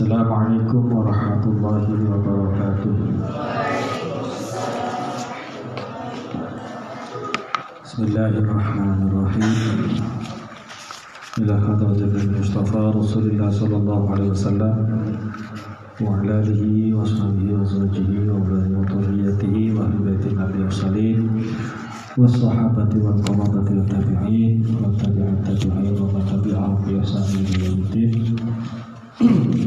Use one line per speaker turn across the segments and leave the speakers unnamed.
السلام عليكم ورحمة الله وبركاته. بسم الله الرحمن الرحيم. إلى حضرة المصطفى رسول الله صلى الله عليه وسلم وعلى آله وصحبه وزوجه وأولاده وذريته وأهل بيت النبي المرسلين والصحابة والقرابة والتابعين وتبع التابعين ومن تبعهم بإحسان إلى يوم الدين.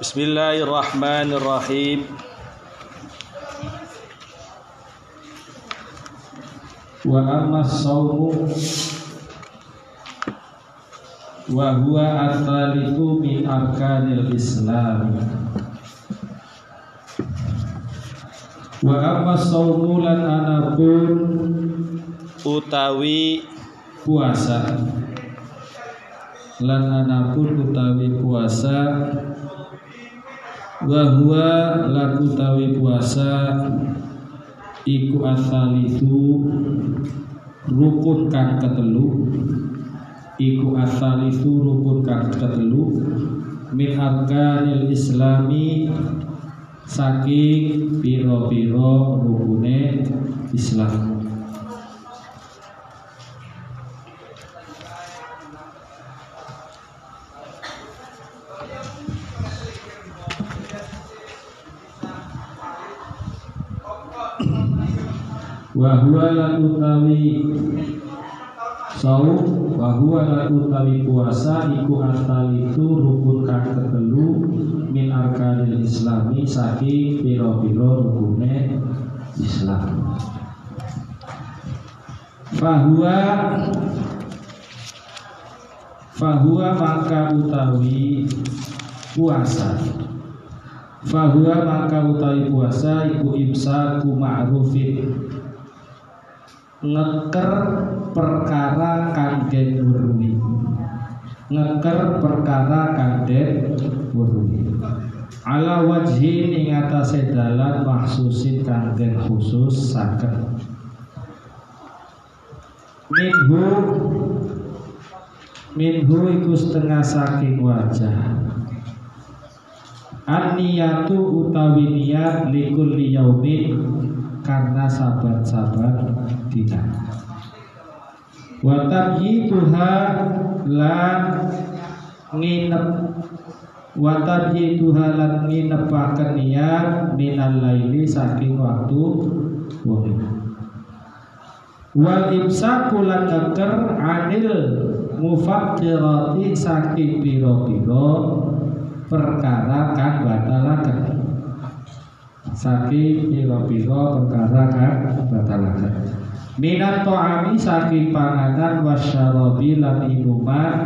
Bismillahirrahmanirrahim.
wa amma saumu wa huwa at-talithu min arkanil islam wa amma saumu lan anapun
Utawi
puasa lan anapun utawi puasa. Wa huwa lan utawi puasa. Iku asalitu rukun kang ketelu. Iku asalitu rukun kang ketelu. Min arkanil islami. Saking piro-piro rukune Islam wa huwa la utawi saum wa huwa la utawi puasa iku atalitu rukun kang ketelu min arkanil islami saking piro-piro rukune Islam. Fahuwa fahuwa maka utawi puasa. Fahuwa maka utawi puasa iku imsaku ma'rufin ngeker perkara kang den weruhi ngeker perkara kang den weruhi ala wajhi ing atase dalan mahsusin khusus saged minhu minhu iku setengah saking wajah. An-niyatu utawi niat likulli yaumin karena sabat-sabat dina. Wa tabyituha lan nginep wa tabyituha lan nginepaken niat minal laili saking waktu wengi. Wal imsaku lan ngeker anil mufakkirati saking piro-piro perkara kang batalaken saking piro-piro perkara kang batalaken minat to'ami saking panganan wasyarabi lan minuman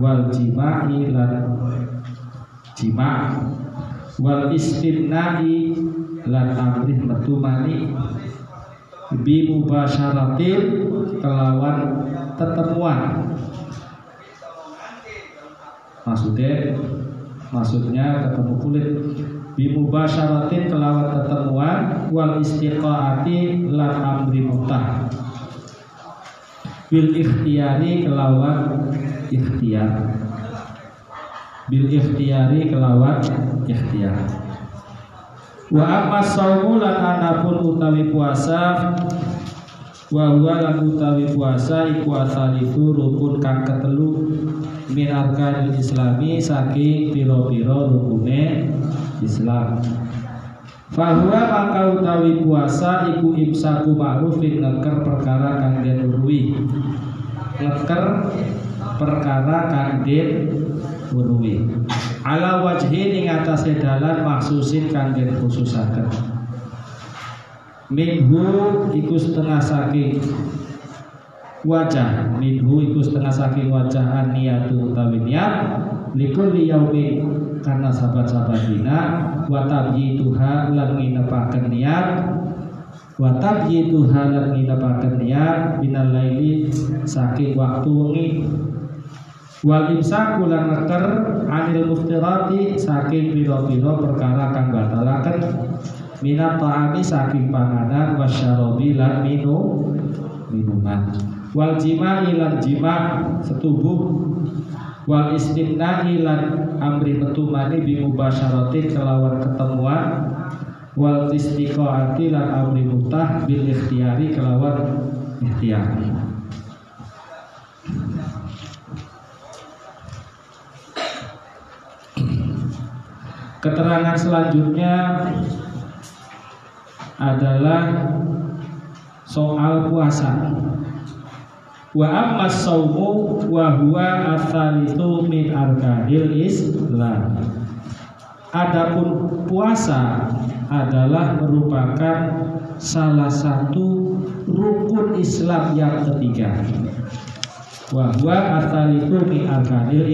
wal jima'i lan jima' wal istimna'i lan amrih metumani bi mubasyaratin kelawan tetemuan. Maksudnya maksudnya ketemu kulit bimubasyaratin kelawan ketemuan wal istiqaati lan amri mutah bil ikhtiyari kelawan ikhtiar. Bil ikhtiyari kelawan ikhtiar. Wa amma saumu lan anapun utawi puasa wa huwa lan utawi puasa iku asalifu rukun kang ketelu. Min arkanil islami saking piro-piro rukune Islam. Fahuwa maka utawi puasa iku imsaku ma'rufin ngeker perkara kang den urui ngeker perkara kang den urui ala wajhi ing atase dalan maksusin kang den khususaken.
Minhu iku setengah saking wajah. Minhu iku setengah saking wajah niatu utawi niat likul yaumi karena sahabat-sahabat dina wa tuha lan nginepaken niat. Wa tuha lan nginepaken niat binal laili saking waktu wengi. Wal imsaku lan ngeker anil muftirati saking piro-piro perkara kang batalaken. Minat ta'ami saking panganan wasyarobi lan minum minuman. Wal jima ilan jima setubuh wal istimna ilan amri petumani bi mubasyaratin kelawan ketemuan wal istiqaati lan amri mutah bil ikhtiari kelawan ikhtiari Keterangan selanjutnya adalah soal puasa. Wa amma saumu wa huwa atsalitsu min arkanil Islam. Adapun puasa adalah merupakan salah satu rukun Islam yang ketiga. Wa huwa atsalitsu min arkanil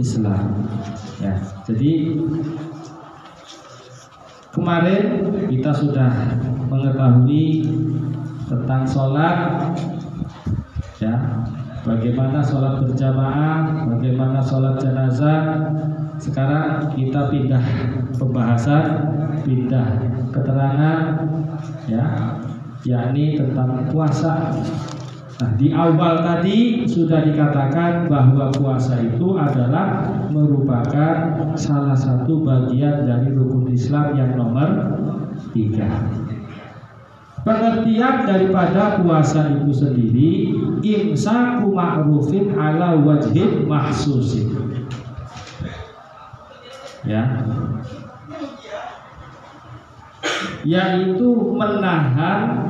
Islam. Ya, jadi Kemarin kita sudah mengetahui tentang sholat, ya, bagaimana sholat berjamaah, bagaimana sholat jenazah. Sekarang kita pindah pembahasan, pindah keterangan, ya, yakni tentang puasa. Nah, di awal tadi sudah dikatakan bahwa puasa itu adalah merupakan salah satu bagian dari rukun Islam yang nomor tiga. Pengertian daripada puasa itu sendiri imsaku ma'rufin ala wajib mahsusin. Ya. Yaitu menahan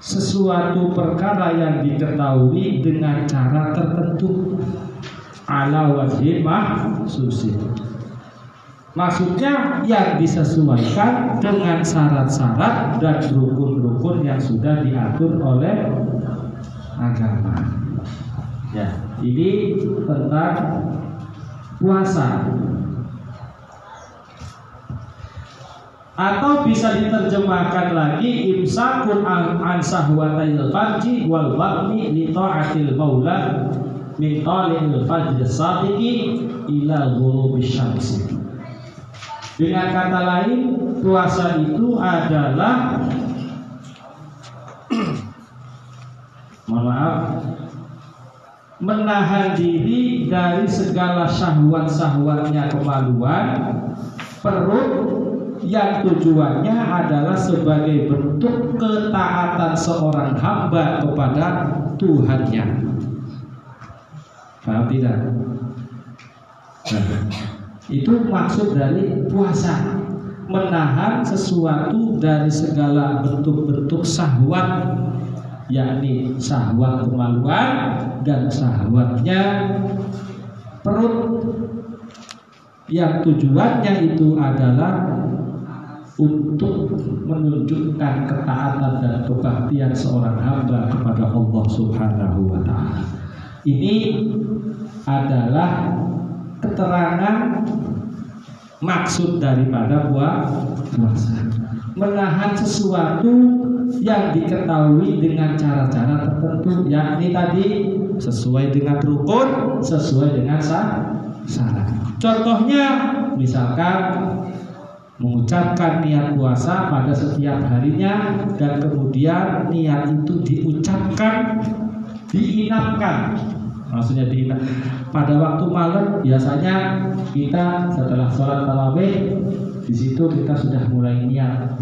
sesuatu perkara yang diketahui dengan cara tertentu ala wajib mahsusin Maksudnya yang disesuaikan dengan syarat-syarat dan rukun-rukun yang sudah diatur oleh agama. Ya, ini tentang puasa. atau bisa diterjemahkan lagi imsakun an, sahwatail farji wal batni li ta'atil maula min talil fajr sadiqi ila ghurubi syamsi dengan kata lain puasa itu adalah mohon maaf menahan diri dari segala syahwat-syahwatnya kemaluan perut yang tujuannya adalah sebagai bentuk ketaatan seorang hamba kepada Tuhannya. Paham tidak? Nah, itu maksud dari puasa menahan sesuatu dari segala bentuk-bentuk syahwat yakni syahwat kemaluan dan syahwatnya perut yang tujuannya itu adalah untuk menunjukkan ketaatan dan kebaktian seorang hamba kepada Allah Subhanahu wa taala. Ini adalah keterangan maksud daripada puasa. Menahan sesuatu yang diketahui dengan cara-cara tertentu yakni tadi sesuai dengan rukun, sesuai dengan syarat. Contohnya misalkan mengucapkan niat puasa pada setiap harinya dan kemudian niat itu diucapkan diinapkan maksudnya diinap pada waktu malam biasanya kita setelah sholat tarawih di situ kita sudah mulai niat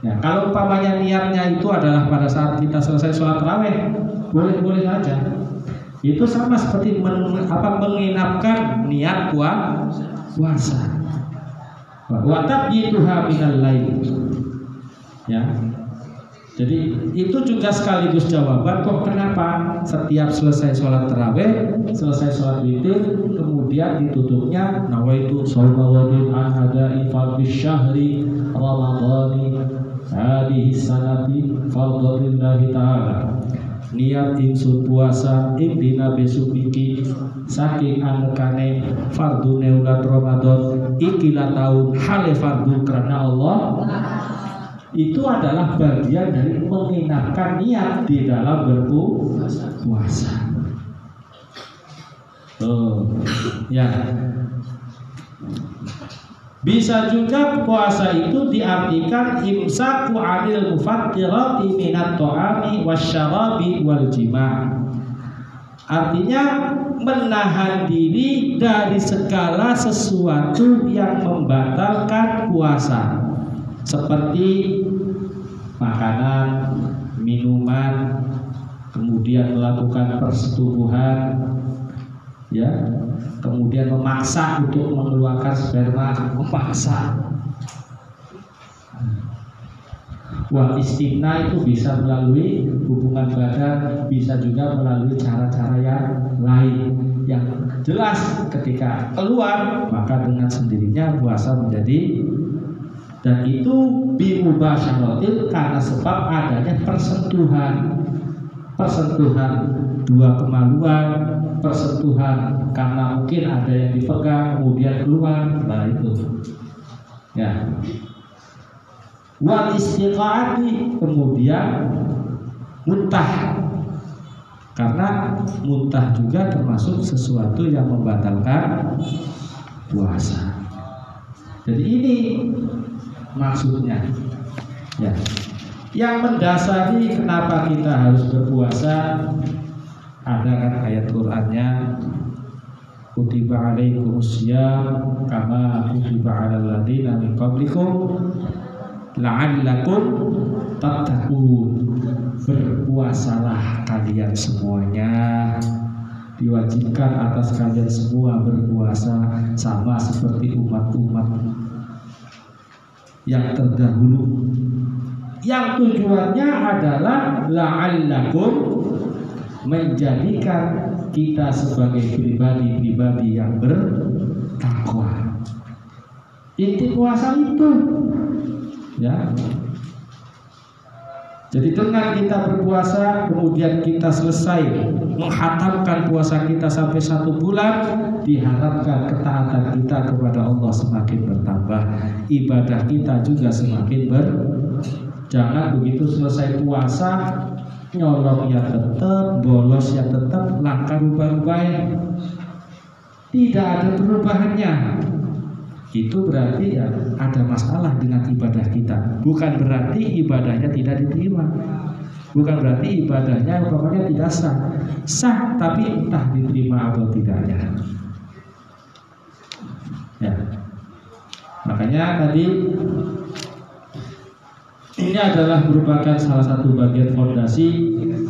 ya kalau umpamanya niatnya itu adalah pada saat kita selesai sholat tarawih boleh boleh saja itu sama seperti men, apa menginapkan niat puasa wa tabyituha minal lain. Ya. Jadi itu juga sekaligus jawaban kok kenapa setiap selesai sholat terawih, selesai sholat witir, kemudian ditutupnya nawaitu sallallahu an hada'i fardhi syahri ramadhani hadhihi sanati fardhalillahi ta'ala. Niat insun puasa ing dina besok iki saking anekane fardu neulat Ramadan ikilah tahun hale fardu karena Allah itu adalah bagian dari menginapkan niat di dalam berpuasa. Oh, ya. Bisa juga puasa itu diartikan imsaku anil mufattirati minat to'ami wasyarabi wal jima' Artinya menahan diri dari segala sesuatu yang membatalkan puasa Seperti makanan, minuman, kemudian melakukan persetubuhan ya kemudian memaksa untuk mengeluarkan sperma memaksa Wah istimna itu bisa melalui hubungan badan, bisa juga melalui cara-cara yang lain. Yang jelas ketika keluar maka dengan sendirinya puasa menjadi dan itu bimubasyaratil karena sebab adanya persentuhan. Persentuhan dua kemaluan persentuhan karena mungkin ada yang dipegang kemudian keluar nah itu. Ya. Wal istiqaati kemudian muntah. Karena muntah juga termasuk sesuatu yang membatalkan puasa. Jadi ini maksudnya. Ya. Yang mendasari kenapa kita harus berpuasa ada kan ayat Qur'annya kutiba alaikum syiyam kama kutiba alal ladina min qablikum la'allakum tattaqun. Berpuasalah kalian semuanya. Diwajibkan atas kalian semua berpuasa sama seperti umat-umat yang terdahulu yang tujuannya adalah la'allakum menjadikan kita sebagai pribadi-pribadi yang bertakwa. Inti puasa itu, ya. Jadi dengan kita berpuasa, kemudian kita selesai menghatamkan puasa kita sampai satu bulan, diharapkan ketaatan kita kepada Allah semakin bertambah, ibadah kita juga semakin ber. Jangan begitu selesai puasa nyolong ya tetap, bolos ya tetap, langkah rubah-rubah tidak ada perubahannya. Itu berarti ya ada masalah dengan ibadah kita. Bukan berarti ibadahnya tidak diterima. Bukan berarti ibadahnya umpamanya tidak sah. Sah tapi entah diterima atau tidaknya. Ya. Makanya tadi ini adalah merupakan salah satu bagian fondasi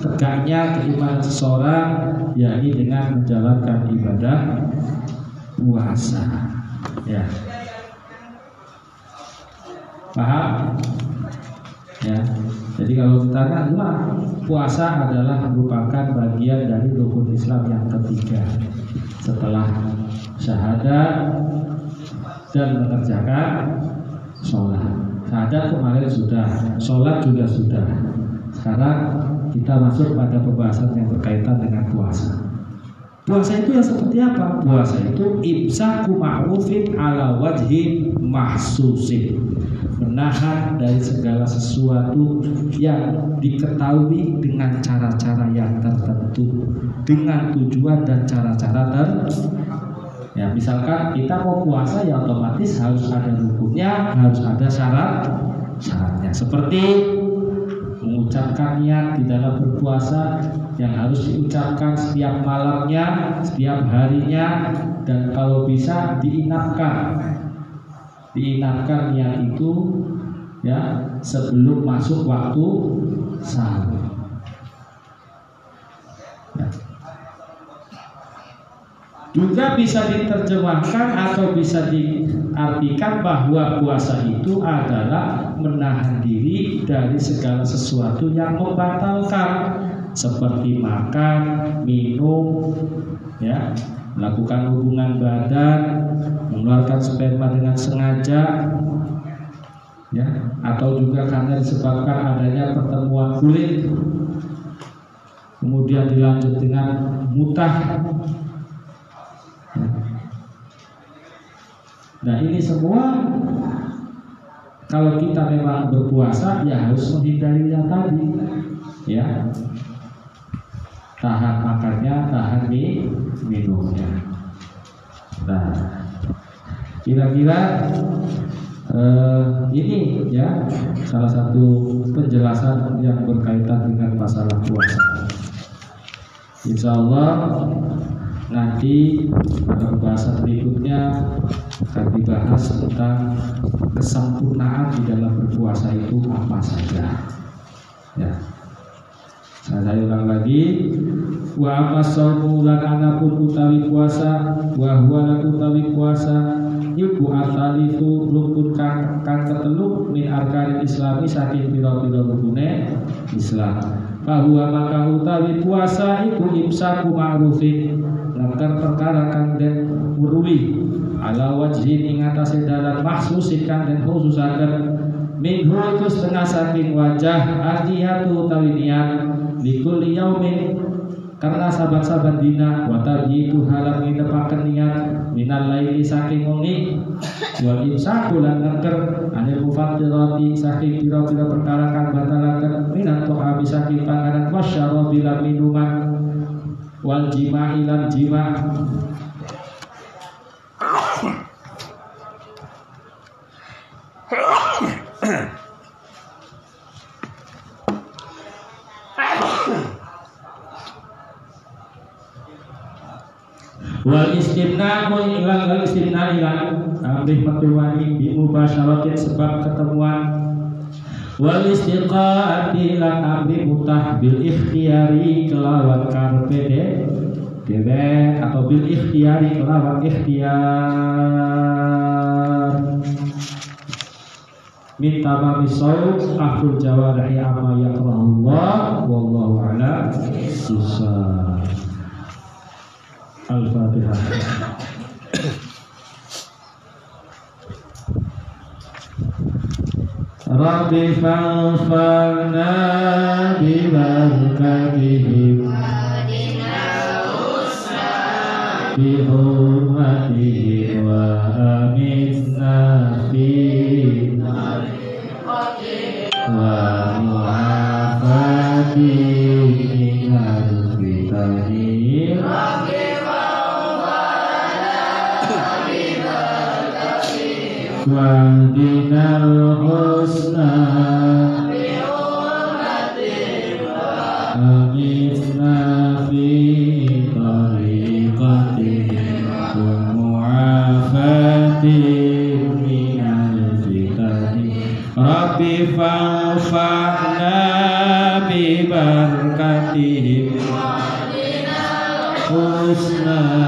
tegaknya keimanan seseorang yakni dengan menjalankan ibadah puasa. Ya. Paham? Ya. Jadi kalau ditanya wah puasa adalah merupakan bagian dari rukun Islam yang ketiga setelah syahadat dan mengerjakan sholat. Syahadat kemarin sudah, sholat juga sudah. Sekarang kita masuk pada pembahasan yang berkaitan dengan puasa. Puasa itu yang seperti apa? Puasa itu imsaku ma'rufin ala wajhi mahsusin Menahan dari segala sesuatu yang diketahui dengan cara-cara yang tertentu Dengan tujuan dan cara-cara tertentu Ya, misalkan kita mau puasa ya otomatis harus ada rukunnya, harus ada syarat syaratnya. Seperti mengucapkan niat di dalam berpuasa yang harus diucapkan setiap malamnya, setiap harinya dan kalau bisa diinapkan. Diinapkan niat itu ya sebelum masuk waktu sahur. juga bisa diterjemahkan atau bisa diartikan bahwa puasa itu adalah menahan diri dari segala sesuatu yang membatalkan seperti makan, minum, ya, melakukan hubungan badan, mengeluarkan sperma dengan sengaja, ya atau juga karena disebabkan adanya pertemuan kulit kemudian dilanjut dengan mutah ya. nah ini semua kalau kita memang berpuasa ya harus menghindari yang tadi ya tahan makannya tahan minumnya nah kira-kira eh, ini ya salah satu penjelasan yang berkaitan dengan masalah puasa. Insya Allah nanti pada pembahasan berikutnya akan dibahas tentang kesempurnaan di dalam berpuasa itu apa saja. Ya. Saya ulang lagi. Wa amma saumu lan anapun utawi puasa wa huwa utawi puasa iku itu rukun kang kang ketelu min arkanil islami saking pira-pira rukune Islam. Bahwa maka utawi puasa iku imsaku ma'rufin ngangker perkara kang den weruhi ala wajhin ing atase dalan mahsus kang den khususaken. Minhu itu setengah saking wajah artihatu utawi niat likul yaumin karena sahabat-sahabat dina itu halang ngidepaken niat minal laili saking wengi wal imsaku lan ngeker anil mufattirati saking pira-pira perkara kang batalaken minat to'abi saking panganan wasyarabi lan minuman wal jima'i lan jima' wal istimna ku ilang wal istimna ilang amrih petuwani bi mubasyaratin sebab ketemuan. Wal istiqaati lan amri mutah bil ikhtiyari kelawan karpe de dewe atau bil ikhtiyari kelawan ikhtiyar. Min tamami saum akhul jawarihi amma yakrahullah wallahu a'lam. Susah Al-Fatihah. Rabbi fanfa'na bibarakatihim bi hurmatihim Krishna.